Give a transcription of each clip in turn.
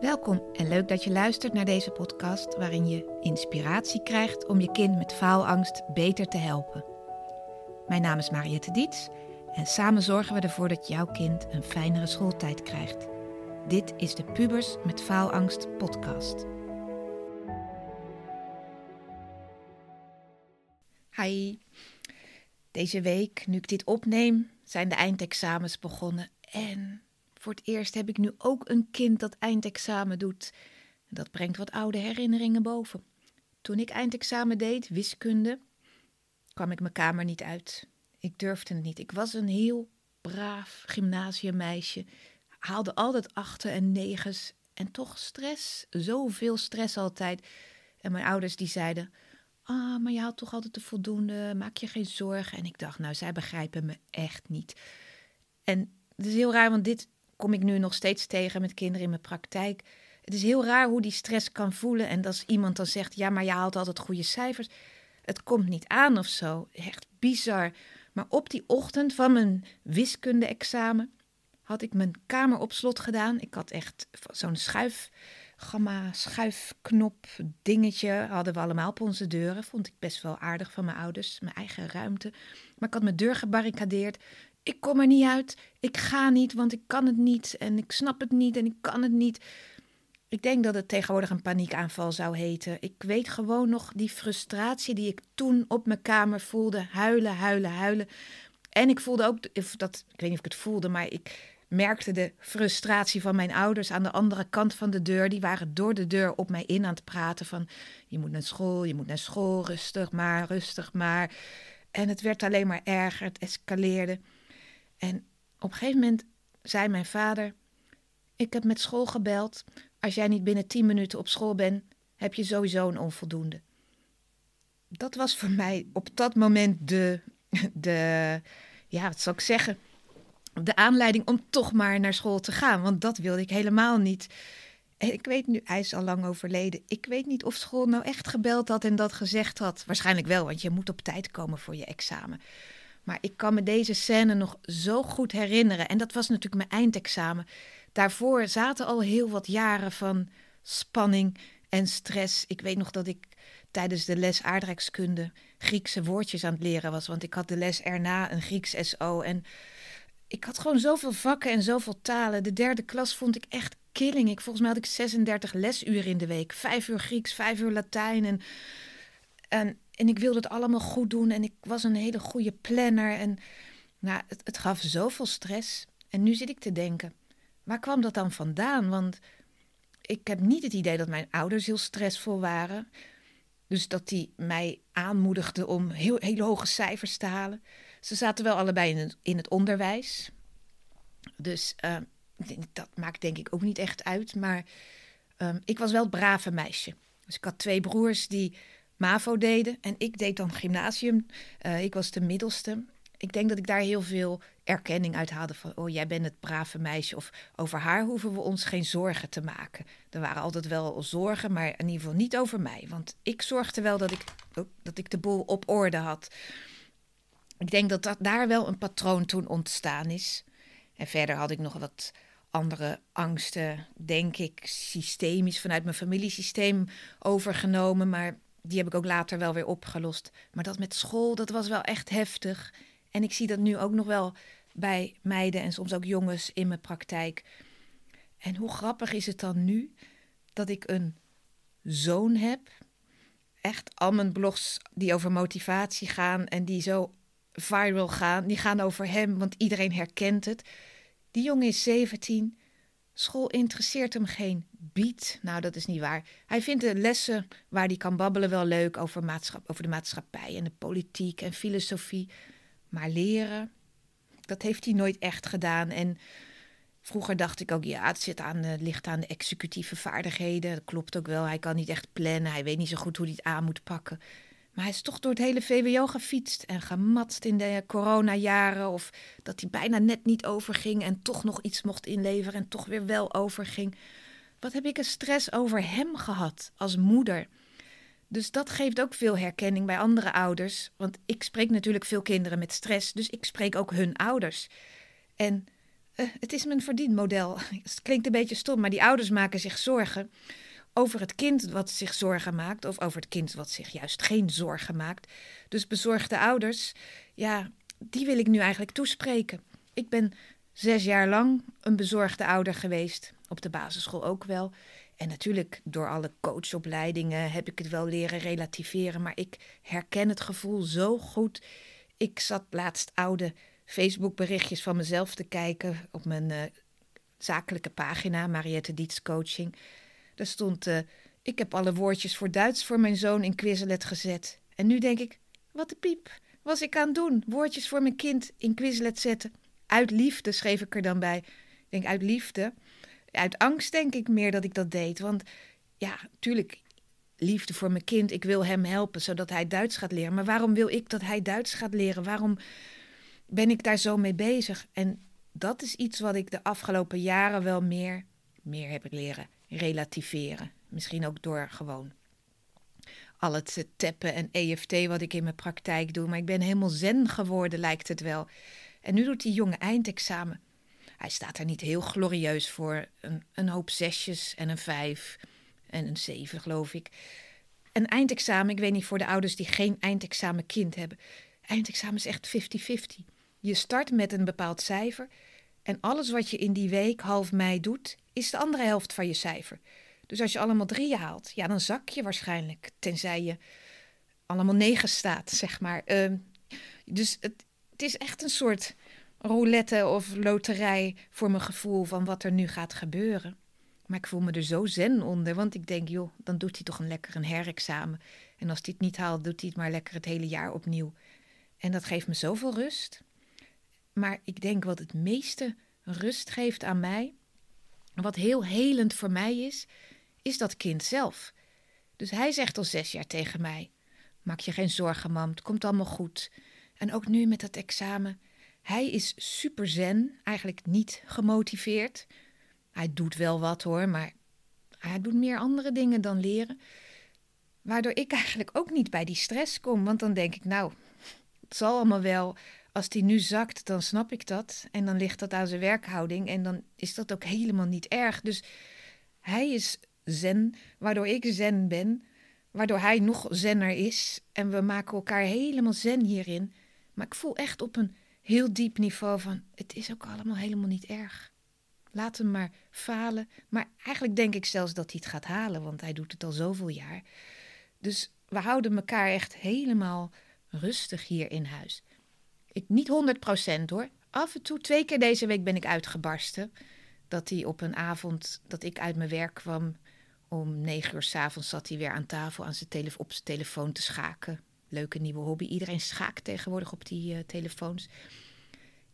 Welkom en leuk dat je luistert naar deze podcast waarin je inspiratie krijgt om je kind met faalangst beter te helpen. Mijn naam is Mariette Diets en samen zorgen we ervoor dat jouw kind een fijnere schooltijd krijgt. Dit is de Pubers met Faalangst podcast. Hi. Deze week, nu ik dit opneem, zijn de eindexamens begonnen en voor het eerst heb ik nu ook een kind dat eindexamen doet. Dat brengt wat oude herinneringen boven. Toen ik eindexamen deed, wiskunde, kwam ik mijn kamer niet uit. Ik durfde het niet. Ik was een heel braaf gymnasiummeisje. Haalde altijd achten en negens. En toch stress. Zoveel stress altijd. En mijn ouders die zeiden... Ah, maar je haalt toch altijd de voldoende. Maak je geen zorgen. En ik dacht, nou, zij begrijpen me echt niet. En het is heel raar, want dit kom ik nu nog steeds tegen met kinderen in mijn praktijk. Het is heel raar hoe die stress kan voelen. En als iemand dan zegt, ja, maar je haalt altijd goede cijfers. Het komt niet aan of zo. Echt bizar. Maar op die ochtend van mijn wiskunde-examen had ik mijn kamer op slot gedaan. Ik had echt zo'n schuif, gamma, schuifknop dingetje. Hadden we allemaal op onze deuren. Vond ik best wel aardig van mijn ouders. Mijn eigen ruimte. Maar ik had mijn deur gebarricadeerd ik kom er niet uit, ik ga niet, want ik kan het niet en ik snap het niet en ik kan het niet. Ik denk dat het tegenwoordig een paniekaanval zou heten. Ik weet gewoon nog die frustratie die ik toen op mijn kamer voelde. Huilen, huilen, huilen. En ik voelde ook, dat, ik weet niet of ik het voelde, maar ik merkte de frustratie van mijn ouders aan de andere kant van de deur. Die waren door de deur op mij in aan het praten van... je moet naar school, je moet naar school, rustig maar, rustig maar. En het werd alleen maar erger, het escaleerde. En op een gegeven moment zei mijn vader: Ik heb met school gebeld. Als jij niet binnen tien minuten op school bent, heb je sowieso een onvoldoende. Dat was voor mij op dat moment de, de ja, wat zal ik zeggen, de aanleiding om toch maar naar school te gaan. Want dat wilde ik helemaal niet. Ik weet nu, hij is al lang overleden. Ik weet niet of school nou echt gebeld had en dat gezegd had. Waarschijnlijk wel, want je moet op tijd komen voor je examen. Maar ik kan me deze scène nog zo goed herinneren. En dat was natuurlijk mijn eindexamen. Daarvoor zaten al heel wat jaren van spanning en stress. Ik weet nog dat ik tijdens de les aardrijkskunde Griekse woordjes aan het leren was. Want ik had de les erna een Grieks SO. En ik had gewoon zoveel vakken en zoveel talen. De derde klas vond ik echt killing. Ik, volgens mij had ik 36 lesuren in de week. Vijf uur Grieks, vijf uur Latijn. En, en en ik wilde het allemaal goed doen en ik was een hele goede planner. En nou, het, gaf zoveel stress. En nu zit ik te denken, waar kwam dat dan vandaan? Want ik heb niet het idee dat mijn ouders heel stressvol waren. Dus dat die mij aanmoedigden om heel, hele hoge cijfers te halen. Ze zaten wel allebei in het, onderwijs. Dus uh, dat maakt denk ik ook niet echt uit. Maar uh, ik was wel het brave meisje. Dus ik had twee broers die MAVO deden. En ik deed dan gymnasium. Uh, ik was de middelste. Ik denk dat ik daar heel veel erkenning uit haalde van, oh jij bent het brave meisje. Of over haar hoeven we ons geen zorgen te maken. Er waren altijd wel zorgen, maar in ieder geval niet over mij. Want ik zorgde wel dat ik, dat ik de boel op orde had. Ik denk dat, dat daar wel een patroon toen ontstaan is. En verder had ik nog wat andere angsten, denk ik, systemisch vanuit mijn familiesysteem overgenomen. Maar die heb ik ook later wel weer opgelost. Maar dat met school, dat was wel echt heftig. En ik zie dat nu ook nog wel bij meiden en soms ook jongens in mijn praktijk. En hoe grappig is het dan nu dat ik een zoon heb? Echt blogs die over motivatie gaan en die zo viral gaan, die gaan over hem, want iedereen herkent het. Die jongen is 17 School interesseert hem geen bied. Nou, dat is niet waar. Hij vindt de lessen waar hij kan babbelen wel leuk over, maatschap, over de maatschappij en de politiek en filosofie. Maar leren, dat heeft hij nooit echt gedaan. En vroeger dacht ik ook, ja, het zit aan, het ligt aan de executieve vaardigheden. Dat klopt ook wel. Hij kan niet echt plannen. Hij weet niet zo goed hoe hij het aan moet pakken. Maar hij is toch door het hele VWO gefietst en gematst in de coronajaren. Of dat hij bijna net niet overging en toch nog iets mocht inleveren en toch weer wel overging. Wat heb ik een stress over hem gehad als moeder? Dus dat geeft ook veel herkenning bij andere ouders. Want ik spreek natuurlijk veel kinderen met stress, dus ik spreek ook hun ouders. En eh, het is mijn verdienmodel. Het klinkt een beetje stom, maar die ouders maken zich zorgen over het kind wat zich zorgen maakt, of over het kind wat zich juist geen zorgen maakt. Dus bezorgde ouders, ja, die wil ik nu eigenlijk toespreken. Ik ben zes jaar lang een bezorgde ouder geweest, op de basisschool ook wel. En natuurlijk, door alle coachopleidingen heb ik het wel leren relativeren, maar ik herken het gevoel zo goed. Ik zat laatst oude Facebook-berichtjes van mezelf te kijken op mijn uh, zakelijke pagina, Mariette Diets Coaching. Daar stond: uh, Ik heb alle woordjes voor Duits voor mijn zoon in Quizlet gezet. En nu denk ik: Wat de piep was ik aan doen? Woordjes voor mijn kind in Quizlet zetten. Uit liefde schreef ik er dan bij. Ik denk uit liefde. Uit angst denk ik meer dat ik dat deed. Want ja, tuurlijk, liefde voor mijn kind. Ik wil hem helpen zodat hij Duits gaat leren. Maar waarom wil ik dat hij Duits gaat leren? Waarom ben ik daar zo mee bezig? En dat is iets wat ik de afgelopen jaren wel meer, meer heb leren relativeren. Misschien ook door gewoon al het tappen en EFT wat ik in mijn praktijk doe. Maar ik ben helemaal zen geworden, lijkt het wel. En nu doet die jonge eindexamen. Hij staat er niet heel glorieus voor. Een, een hoop zesjes en een vijf en een zeven, geloof ik. Een eindexamen, ik weet niet voor de ouders die geen eindexamen kind hebben. Eindexamen is echt 50-50. Je start met een bepaald cijfer en alles wat je in die week half mei doet, is de andere helft van je cijfer. Dus als je allemaal drieën haalt, ja, dan zak je waarschijnlijk. Tenzij je allemaal negen staat, zeg maar. Uh, dus het, het is echt een soort roulette of loterij voor mijn gevoel van wat er nu gaat gebeuren. Maar ik voel me er zo zen onder, want ik denk, joh, dan doet hij toch een lekker een herexamen. En als hij het niet haalt, doet hij het maar lekker het hele jaar opnieuw. En dat geeft me zoveel rust. Maar ik denk wat het meeste rust geeft aan mij, wat heel helend voor mij is, is dat kind zelf. Dus hij zegt al zes jaar tegen mij: Maak je geen zorgen, mam, het komt allemaal goed. En ook nu met dat examen. Hij is super zen, eigenlijk niet gemotiveerd. Hij doet wel wat hoor, maar hij doet meer andere dingen dan leren. Waardoor ik eigenlijk ook niet bij die stress kom. Want dan denk ik, nou, het zal allemaal wel. Als die nu zakt, dan snap ik dat. En dan ligt dat aan zijn werkhouding. En dan is dat ook helemaal niet erg. Dus hij is zen, waardoor ik zen ben. Waardoor hij nog zenner is. En we maken elkaar helemaal zen hierin. Maar ik voel echt op een heel diep niveau van: het is ook allemaal helemaal niet erg. Laat hem maar falen. Maar eigenlijk denk ik zelfs dat hij het gaat halen, want hij doet het al zoveel jaar. Dus we houden elkaar echt helemaal rustig hier in huis. Niet 100% hoor. Af en toe, twee keer deze week ben ik uitgebarsten. Dat hij op een avond dat ik uit mijn werk kwam, om negen uur s'avonds zat hij weer aan tafel aan zijn op zijn telefoon te schaken. Leuke nieuwe hobby. Iedereen schaakt tegenwoordig op die uh, telefoons.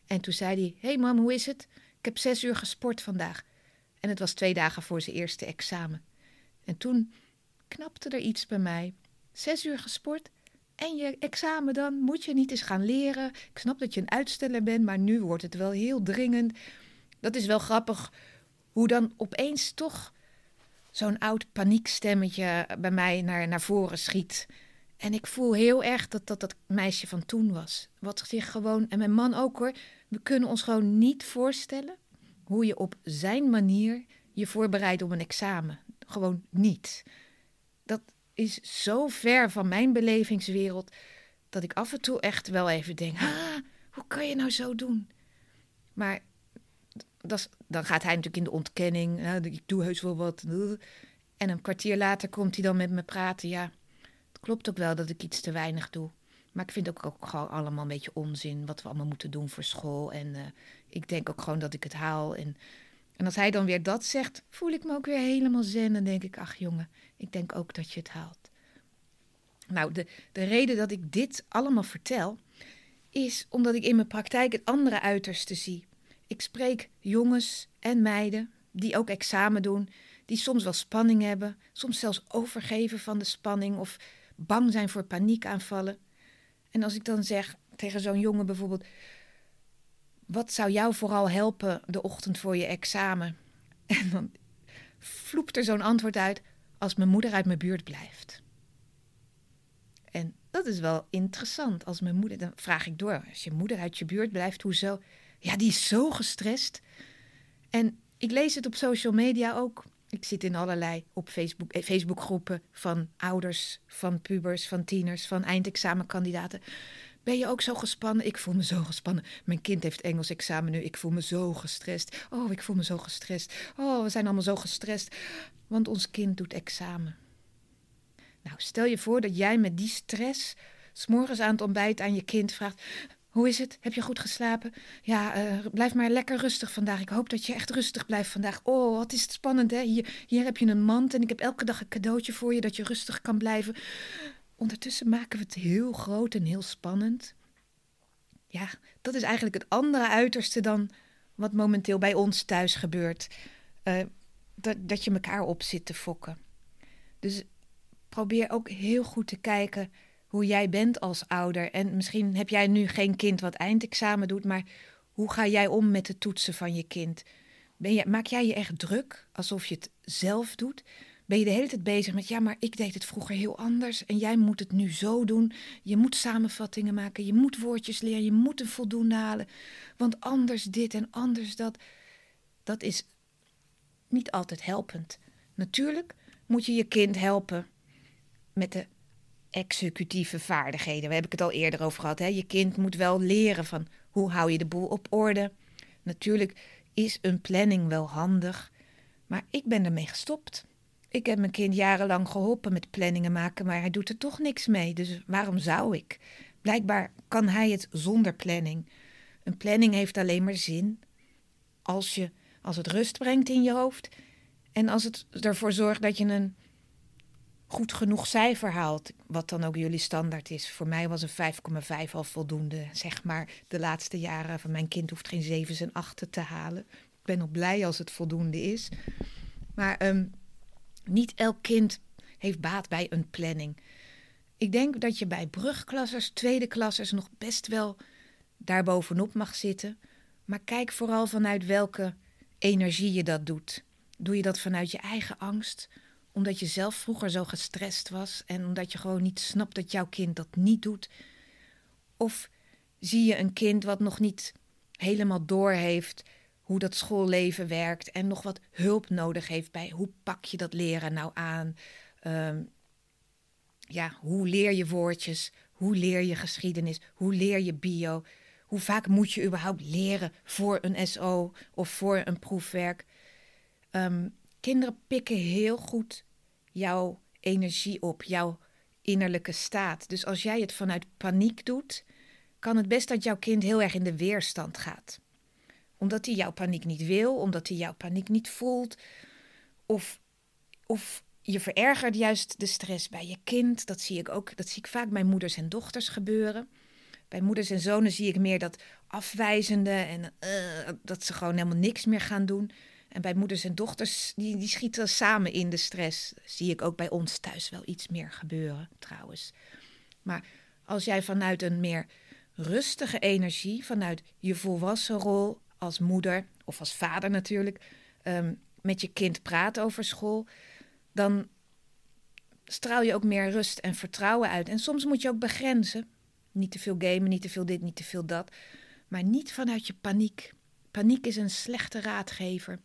En toen zei hij: Hey mam, hoe is het? Ik heb zes uur gesport vandaag. En het was twee dagen voor zijn eerste examen. En toen knapte er iets bij mij. Zes uur gesport en je examen dan? Moet je niet eens gaan leren? Ik snap dat je een uitsteller bent, maar nu wordt het wel heel dringend. Dat is wel grappig hoe dan opeens toch zo'n oud paniekstemmetje bij mij naar, naar voren schiet. En ik voel heel erg dat dat dat meisje van toen was. Wat zich gewoon, en mijn man ook hoor, we kunnen ons gewoon niet voorstellen hoe je op zijn manier je voorbereidt op een examen. Gewoon niet. Is zo ver van mijn belevingswereld dat ik af en toe echt wel even denk: ah, hoe kan je nou zo doen? Maar dan gaat hij natuurlijk in de ontkenning. ik doe heus wel wat. En een kwartier later komt hij dan met me praten. Ja, het klopt ook wel dat ik iets te weinig doe. Maar ik vind ook, ook gewoon allemaal een beetje onzin wat we allemaal moeten doen voor school. En uh, ik denk ook gewoon dat ik het haal. En, en als hij dan weer dat zegt, voel ik me ook weer helemaal zen. En denk ik, ach jongen, ik denk ook dat je het haalt. Nou, de, de reden dat ik dit allemaal vertel, is omdat ik in mijn praktijk het andere uiterste zie. Ik spreek jongens en meiden die ook examen doen, die soms wel spanning hebben, soms zelfs overgeven van de spanning of bang zijn voor paniekaanvallen. En als ik dan zeg tegen zo'n jongen bijvoorbeeld: Wat zou jou vooral helpen de ochtend voor je examen? En dan vloept er zo'n antwoord uit: Als mijn moeder uit mijn buurt blijft. En dat is wel interessant. Als mijn moeder, dan vraag ik door: Als je moeder uit je buurt blijft, hoezo? Ja, die is zo gestrest. En ik lees het op social media ook. Ik zit in allerlei op Facebook, eh, Facebookgroepen van ouders, van pubers, van tieners, van eindexamenkandidaten. Ben je ook zo gespannen? Ik voel me zo gespannen. Mijn kind heeft Engels examen nu. Ik voel me zo gestrest. Oh, ik voel me zo gestrest. Oh, we zijn allemaal zo gestrest. Want ons kind doet examen. Nou, stel je voor dat jij met die stress s'morgens aan het ontbijt aan je kind vraagt: Hoe is het? Heb je goed geslapen? Ja, uh, blijf maar lekker rustig vandaag. Ik hoop dat je echt rustig blijft vandaag. Oh, wat is het spannend, hè? Hier, hier heb je een mand en ik heb elke dag een cadeautje voor je dat je rustig kan blijven. Ondertussen maken we het heel groot en heel spannend. Ja, dat is eigenlijk het andere uiterste dan wat momenteel bij ons thuis gebeurt. Uh, dat, dat je elkaar op zit te fokken. Dus probeer ook heel goed te kijken hoe jij bent als ouder. En misschien heb jij nu geen kind wat eindexamen doet, maar hoe ga jij om met de toetsen van je kind? Ben je, maak jij je echt druk alsof je het zelf doet? Ben je de hele tijd bezig met, ja, maar ik deed het vroeger heel anders en jij moet het nu zo doen. Je moet samenvattingen maken, je moet woordjes leren, je moet een voldoende halen. Want anders dit en anders dat. Dat is niet altijd helpend. Natuurlijk moet je je kind helpen met de executieve vaardigheden. Daar heb ik het al eerder over gehad. Hè? Je kind moet wel leren van hoe hou je de boel op orde. Natuurlijk is een planning wel handig, maar ik ben ermee gestopt. Ik heb mijn kind jarenlang geholpen met planningen maken, maar hij doet er toch niks mee. Dus waarom zou ik? Blijkbaar kan hij het zonder planning. Een planning heeft alleen maar zin als, je, als het rust brengt in je hoofd en als het ervoor zorgt dat je een goed genoeg cijfer haalt, wat dan ook jullie standaard is. Voor mij was een 5,5 al voldoende, zeg maar. De laatste jaren van mijn kind hoeft geen 7's en 8 te halen. Ik ben nog blij als het voldoende is. Maar um, niet elk kind heeft baat bij een planning. Ik denk dat je bij brugklassers, tweede klassers nog best wel daarbovenop mag zitten. Maar kijk vooral vanuit welke energie je dat doet. Doe je dat vanuit je eigen angst? Omdat je zelf vroeger zo gestrest was en omdat je gewoon niet snapt dat jouw kind dat niet doet? Of zie je een kind wat nog niet helemaal doorheeft hoe dat schoolleven werkt en nog wat hulp nodig heeft bij hoe pak je dat leren nou aan? Um, ja, hoe leer je woordjes? Hoe leer je geschiedenis? Hoe leer je bio? Hoe vaak moet je überhaupt leren voor een SO of voor een proefwerk? Um, kinderen pikken heel goed jouw energie op, jouw innerlijke staat. Dus als jij het vanuit paniek doet, kan het best dat jouw kind heel erg in de weerstand gaat omdat hij jouw paniek niet wil, omdat hij jouw paniek niet voelt. Of, of je verergert juist de stress bij je kind. Dat zie ik ook, dat zie ik vaak bij moeders en dochters gebeuren. Bij moeders en zonen zie ik meer dat afwijzende en uh, dat ze gewoon helemaal niks meer gaan doen. En bij moeders en dochters, die, die schieten samen in de stress. zie ik ook bij ons thuis wel iets meer gebeuren, trouwens. Maar als jij vanuit een meer rustige energie, vanuit je volwassen rol als moeder of als vader natuurlijk um, met je kind praat over school, dan straal je ook meer rust en vertrouwen uit. En soms moet je ook begrenzen. Niet te veel gamen, niet te veel dit, niet te veel dat. Maar niet vanuit je paniek. Paniek is een slechte raadgever.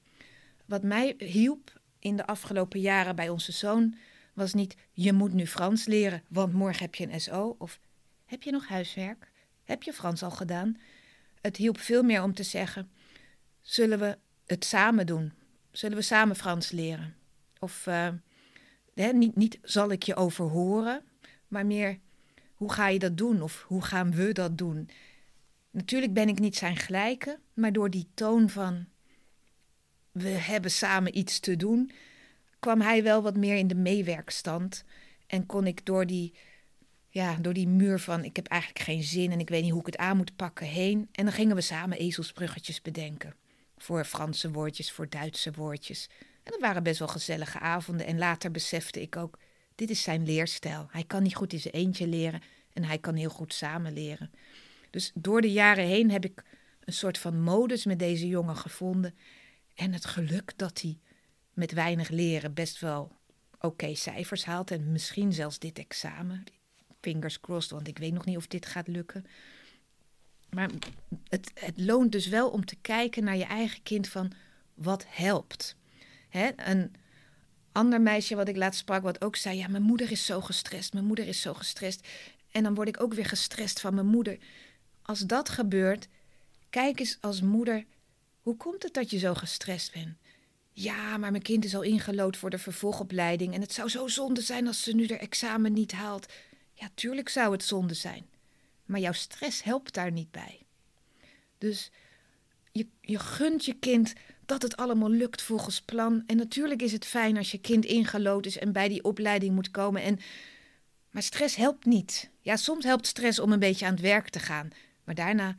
Wat mij hielp in de afgelopen jaren bij onze zoon was niet je moet nu Frans leren, want morgen heb je een SO. Of heb je nog huiswerk? Heb je Frans al gedaan? Het hielp veel meer om te zeggen: zullen we het samen doen? Zullen we samen Frans leren? Of uh, hè, niet, niet zal ik je overhoren, maar meer hoe ga je dat doen? Of hoe gaan we dat doen? Natuurlijk ben ik niet zijn gelijke, maar door die toon van we hebben samen iets te doen, kwam hij wel wat meer in de meewerkstand. En kon ik door die ja, door die muur van ik heb eigenlijk geen zin en ik weet niet hoe ik het aan moet pakken heen. En dan gingen we samen ezelsbruggetjes bedenken. Voor Franse woordjes, voor Duitse woordjes. En dat waren best wel gezellige avonden. En later besefte ik ook, dit is zijn leerstijl. Hij kan niet goed in zijn eentje leren en hij kan heel goed samen leren. Dus door de jaren heen heb ik een soort van modus met deze jongen gevonden. En het geluk dat hij met weinig leren best wel oké cijfers haalt. En misschien zelfs dit examen fingers crossed, want ik weet nog niet of dit gaat lukken. maar het, het loont dus wel om te kijken naar je eigen kind van wat helpt. Hè? Een ander meisje wat ik laatst sprak, wat ook zei: Ja, mijn moeder is zo gestrest, mijn moeder is zo gestrest. En dan word ik ook weer gestrest van mijn moeder. Als dat gebeurt, kijk eens als moeder: hoe komt het dat je zo gestrest bent? Ja, maar mijn kind is al ingelood voor de vervolgopleiding en het zou zo zonde zijn als ze nu haar examen niet haalt. Ja, tuurlijk zou het zonde zijn. Maar jouw stress helpt daar niet bij. Dus je, je gunt je kind dat het allemaal lukt volgens plan. En natuurlijk is het fijn als je kind ingelood is en bij die opleiding moet komen. En, maar stress helpt niet. Ja, soms helpt stress om een beetje aan het werk te gaan. Maar daarna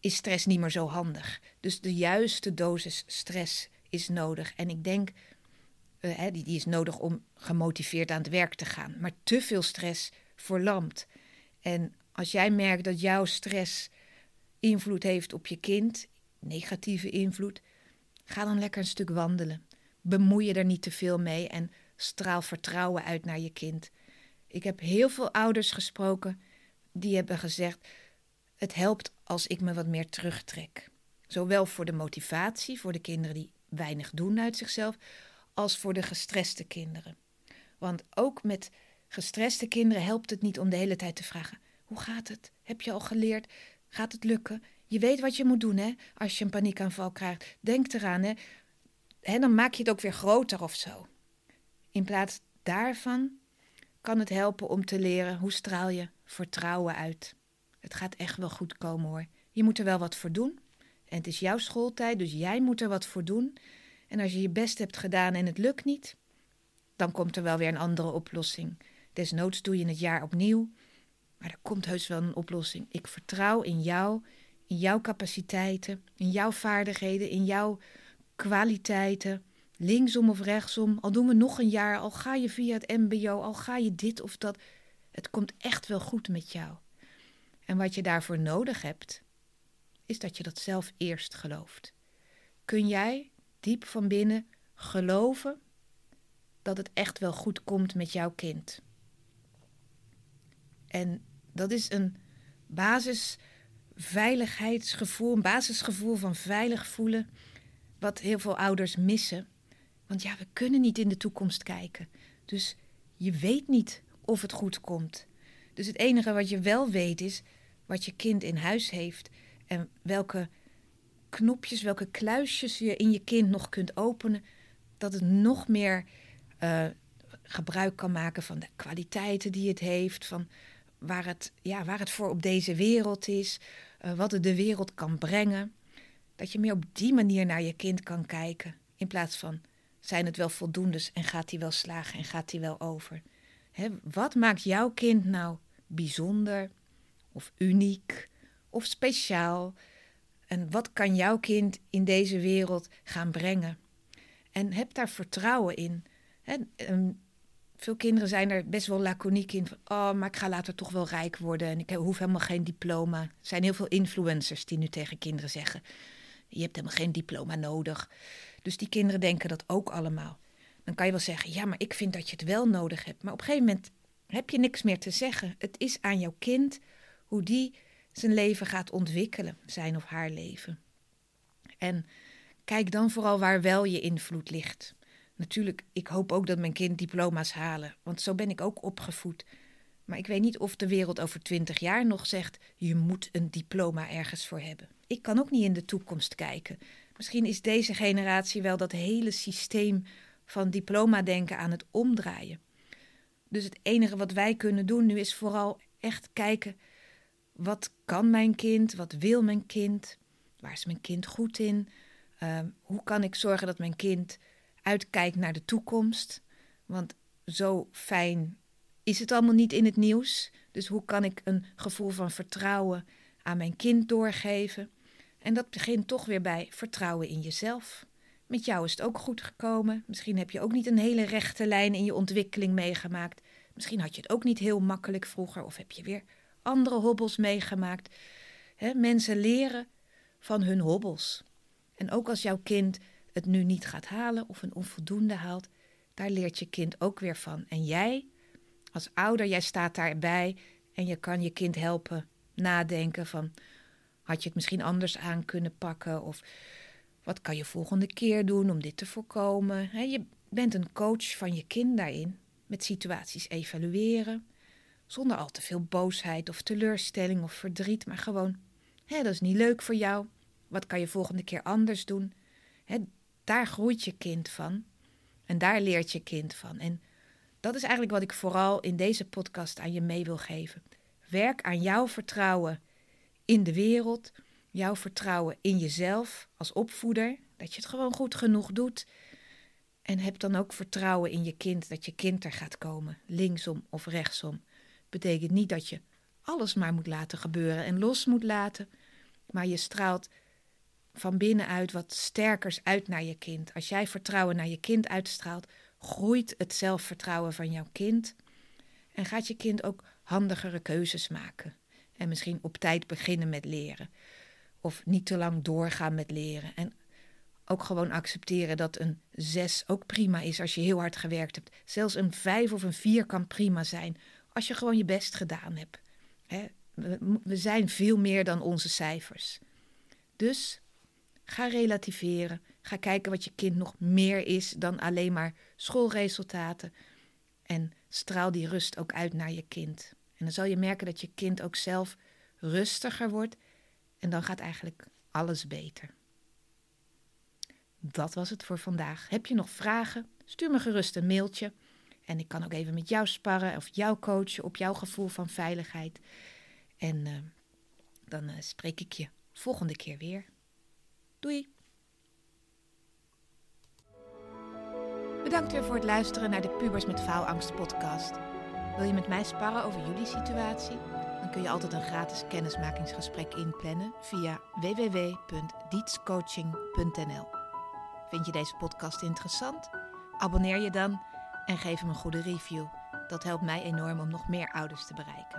is stress niet meer zo handig. Dus de juiste dosis stress is nodig. En ik denk, uh, die, die is nodig om gemotiveerd aan het werk te gaan. Maar te veel stress verlamt. En als jij merkt dat jouw stress invloed heeft op je kind, negatieve invloed, ga dan lekker een stuk wandelen. Bemoei je er niet te veel mee en straal vertrouwen uit naar je kind. Ik heb heel veel ouders gesproken die hebben gezegd: het helpt als ik me wat meer terugtrek. Zowel voor de motivatie, voor de kinderen die weinig doen uit zichzelf, als voor de gestreste kinderen. Want ook met gestreste kinderen helpt het niet om de hele tijd te vragen: hoe gaat het? Heb je al geleerd? Gaat het lukken? Je weet wat je moet doen, hè? Als je een paniekaanval krijgt. Denk eraan, hè? hè? Dan maak je het ook weer groter of zo. In plaats daarvan kan het helpen om te leren hoe straal je vertrouwen uit. Het gaat echt wel goed komen hoor. Je moet er wel wat voor doen. En het is jouw schooltijd, dus jij moet er wat voor doen. En als je je best hebt gedaan en het lukt niet, dan komt er wel weer een andere oplossing. Desnoods doe je het jaar opnieuw. Maar er komt heus wel een oplossing. Ik vertrouw in jou, in jouw capaciteiten, in jouw vaardigheden, in jouw kwaliteiten. Linksom of rechtsom, al doen we nog een jaar, al ga je via het MBO, al ga je dit of dat. Het komt echt wel goed met jou. En wat je daarvoor nodig hebt, is dat je dat zelf eerst gelooft. Kun jij diep van binnen geloven dat het echt wel goed komt met jouw kind? En dat is een basisveiligheidsgevoel, een basisgevoel van veilig voelen, wat heel veel ouders missen. Want ja, we kunnen niet in de toekomst kijken. Dus je weet niet of het goed komt. Dus het enige wat je wel weet is wat je kind in huis heeft en welke knopjes, welke kluisjes je in je kind nog kunt openen, dat het nog meer uh, gebruik kan maken van de kwaliteiten die het heeft, van waar het, ja, waar het voor op deze wereld is, uh, wat het de wereld kan brengen. Dat je meer op die manier naar je kind kan kijken, in plaats van zijn het wel voldoendes en gaat hij wel slagen en gaat hij wel over. Wat maakt jouw kind nou bijzonder of uniek of speciaal? En wat kan jouw kind in deze wereld gaan brengen? En heb daar vertrouwen in. Hè, veel kinderen zijn er best wel laconiek in. Van, oh, maar ik ga later toch wel rijk worden en ik hoef helemaal geen diploma. Er zijn heel veel influencers die nu tegen kinderen zeggen: Je hebt helemaal geen diploma nodig. Dus die kinderen denken dat ook allemaal. Dan kan je wel zeggen: Ja, maar ik vind dat je het wel nodig hebt. Maar op een gegeven moment heb je niks meer te zeggen. Het is aan jouw kind hoe die zijn leven gaat ontwikkelen, zijn of haar leven. En kijk dan vooral waar wel je invloed ligt. Natuurlijk, ik hoop ook dat mijn kind diploma's halen, want zo ben ik ook opgevoed. Maar ik weet niet of de wereld over twintig jaar nog zegt: je moet een diploma ergens voor hebben. Ik kan ook niet in de toekomst kijken. Misschien is deze generatie wel dat hele systeem van diploma-denken aan het omdraaien. Dus het enige wat wij kunnen doen nu is vooral echt kijken: wat kan mijn kind? Wat wil mijn kind? Waar is mijn kind goed in? Uh, hoe kan ik zorgen dat mijn kind uitkijk naar de toekomst. Want zo fijn is het allemaal niet in het nieuws. Dus hoe kan ik een gevoel van vertrouwen aan mijn kind doorgeven? En dat begint toch weer bij vertrouwen in jezelf. Met jou is het ook goed gekomen. Misschien heb je ook niet een hele rechte lijn in je ontwikkeling meegemaakt. Misschien had je het ook niet heel makkelijk vroeger, of heb je weer andere hobbels meegemaakt. mensen leren van hun hobbels. En ook als jouw kind het nu niet gaat halen of een onvoldoende haalt, daar leert je kind ook weer van. En jij, als ouder, jij staat daarbij en je kan je kind helpen nadenken van had je het misschien anders aan kunnen pakken? Of wat kan je volgende keer doen om dit te voorkomen? je bent een coach van je kind daarin, met situaties evalueren, zonder al te veel boosheid of teleurstelling of verdriet, maar gewoon, dat is niet leuk voor jou. Wat kan je volgende keer anders doen? daar groeit je kind van en daar leert je kind van. En dat is eigenlijk wat ik vooral in deze podcast aan je mee wil geven. Werk aan jouw vertrouwen in de wereld, jouw vertrouwen in jezelf als opvoeder, dat je het gewoon goed genoeg doet. En heb dan ook vertrouwen in je kind, dat je kind er gaat komen, linksom of rechtsom. Betekent niet dat je alles maar moet laten gebeuren en los moet laten, maar je straalt van binnenuit wat sterkers uit naar je kind. Als jij vertrouwen naar je kind uitstraalt, groeit het zelfvertrouwen van jouw kind en gaat je kind ook handigere keuzes maken. En misschien op tijd beginnen met leren. Of niet te lang doorgaan met leren. En ook gewoon accepteren dat een zes ook prima is als je heel hard gewerkt hebt. Zelfs een vijf of een vier kan prima zijn als je gewoon je best gedaan hebt. we zijn veel meer dan onze cijfers. Dus ga relativeren. Ga kijken wat je kind nog meer is dan alleen maar schoolresultaten. En straal die rust ook uit naar je kind. En dan zal je merken dat je kind ook zelf rustiger wordt. En dan gaat eigenlijk alles beter. Dat was het voor vandaag. Heb je nog vragen? Stuur me gerust een mailtje. En ik kan ook even met jou sparren of jou coachen op jouw gevoel van veiligheid. En uh, dan uh, spreek ik je volgende keer weer. Doei! Bedankt weer voor het luisteren naar de Pubers met Faalangst podcast. Wil je met mij sparren over jullie situatie? Dan kun je altijd een gratis kennismakingsgesprek inplannen via www.dietscoaching.nl. Vind je deze podcast interessant? Abonneer je dan en geef hem een goede review. Dat helpt mij enorm om nog meer ouders te bereiken.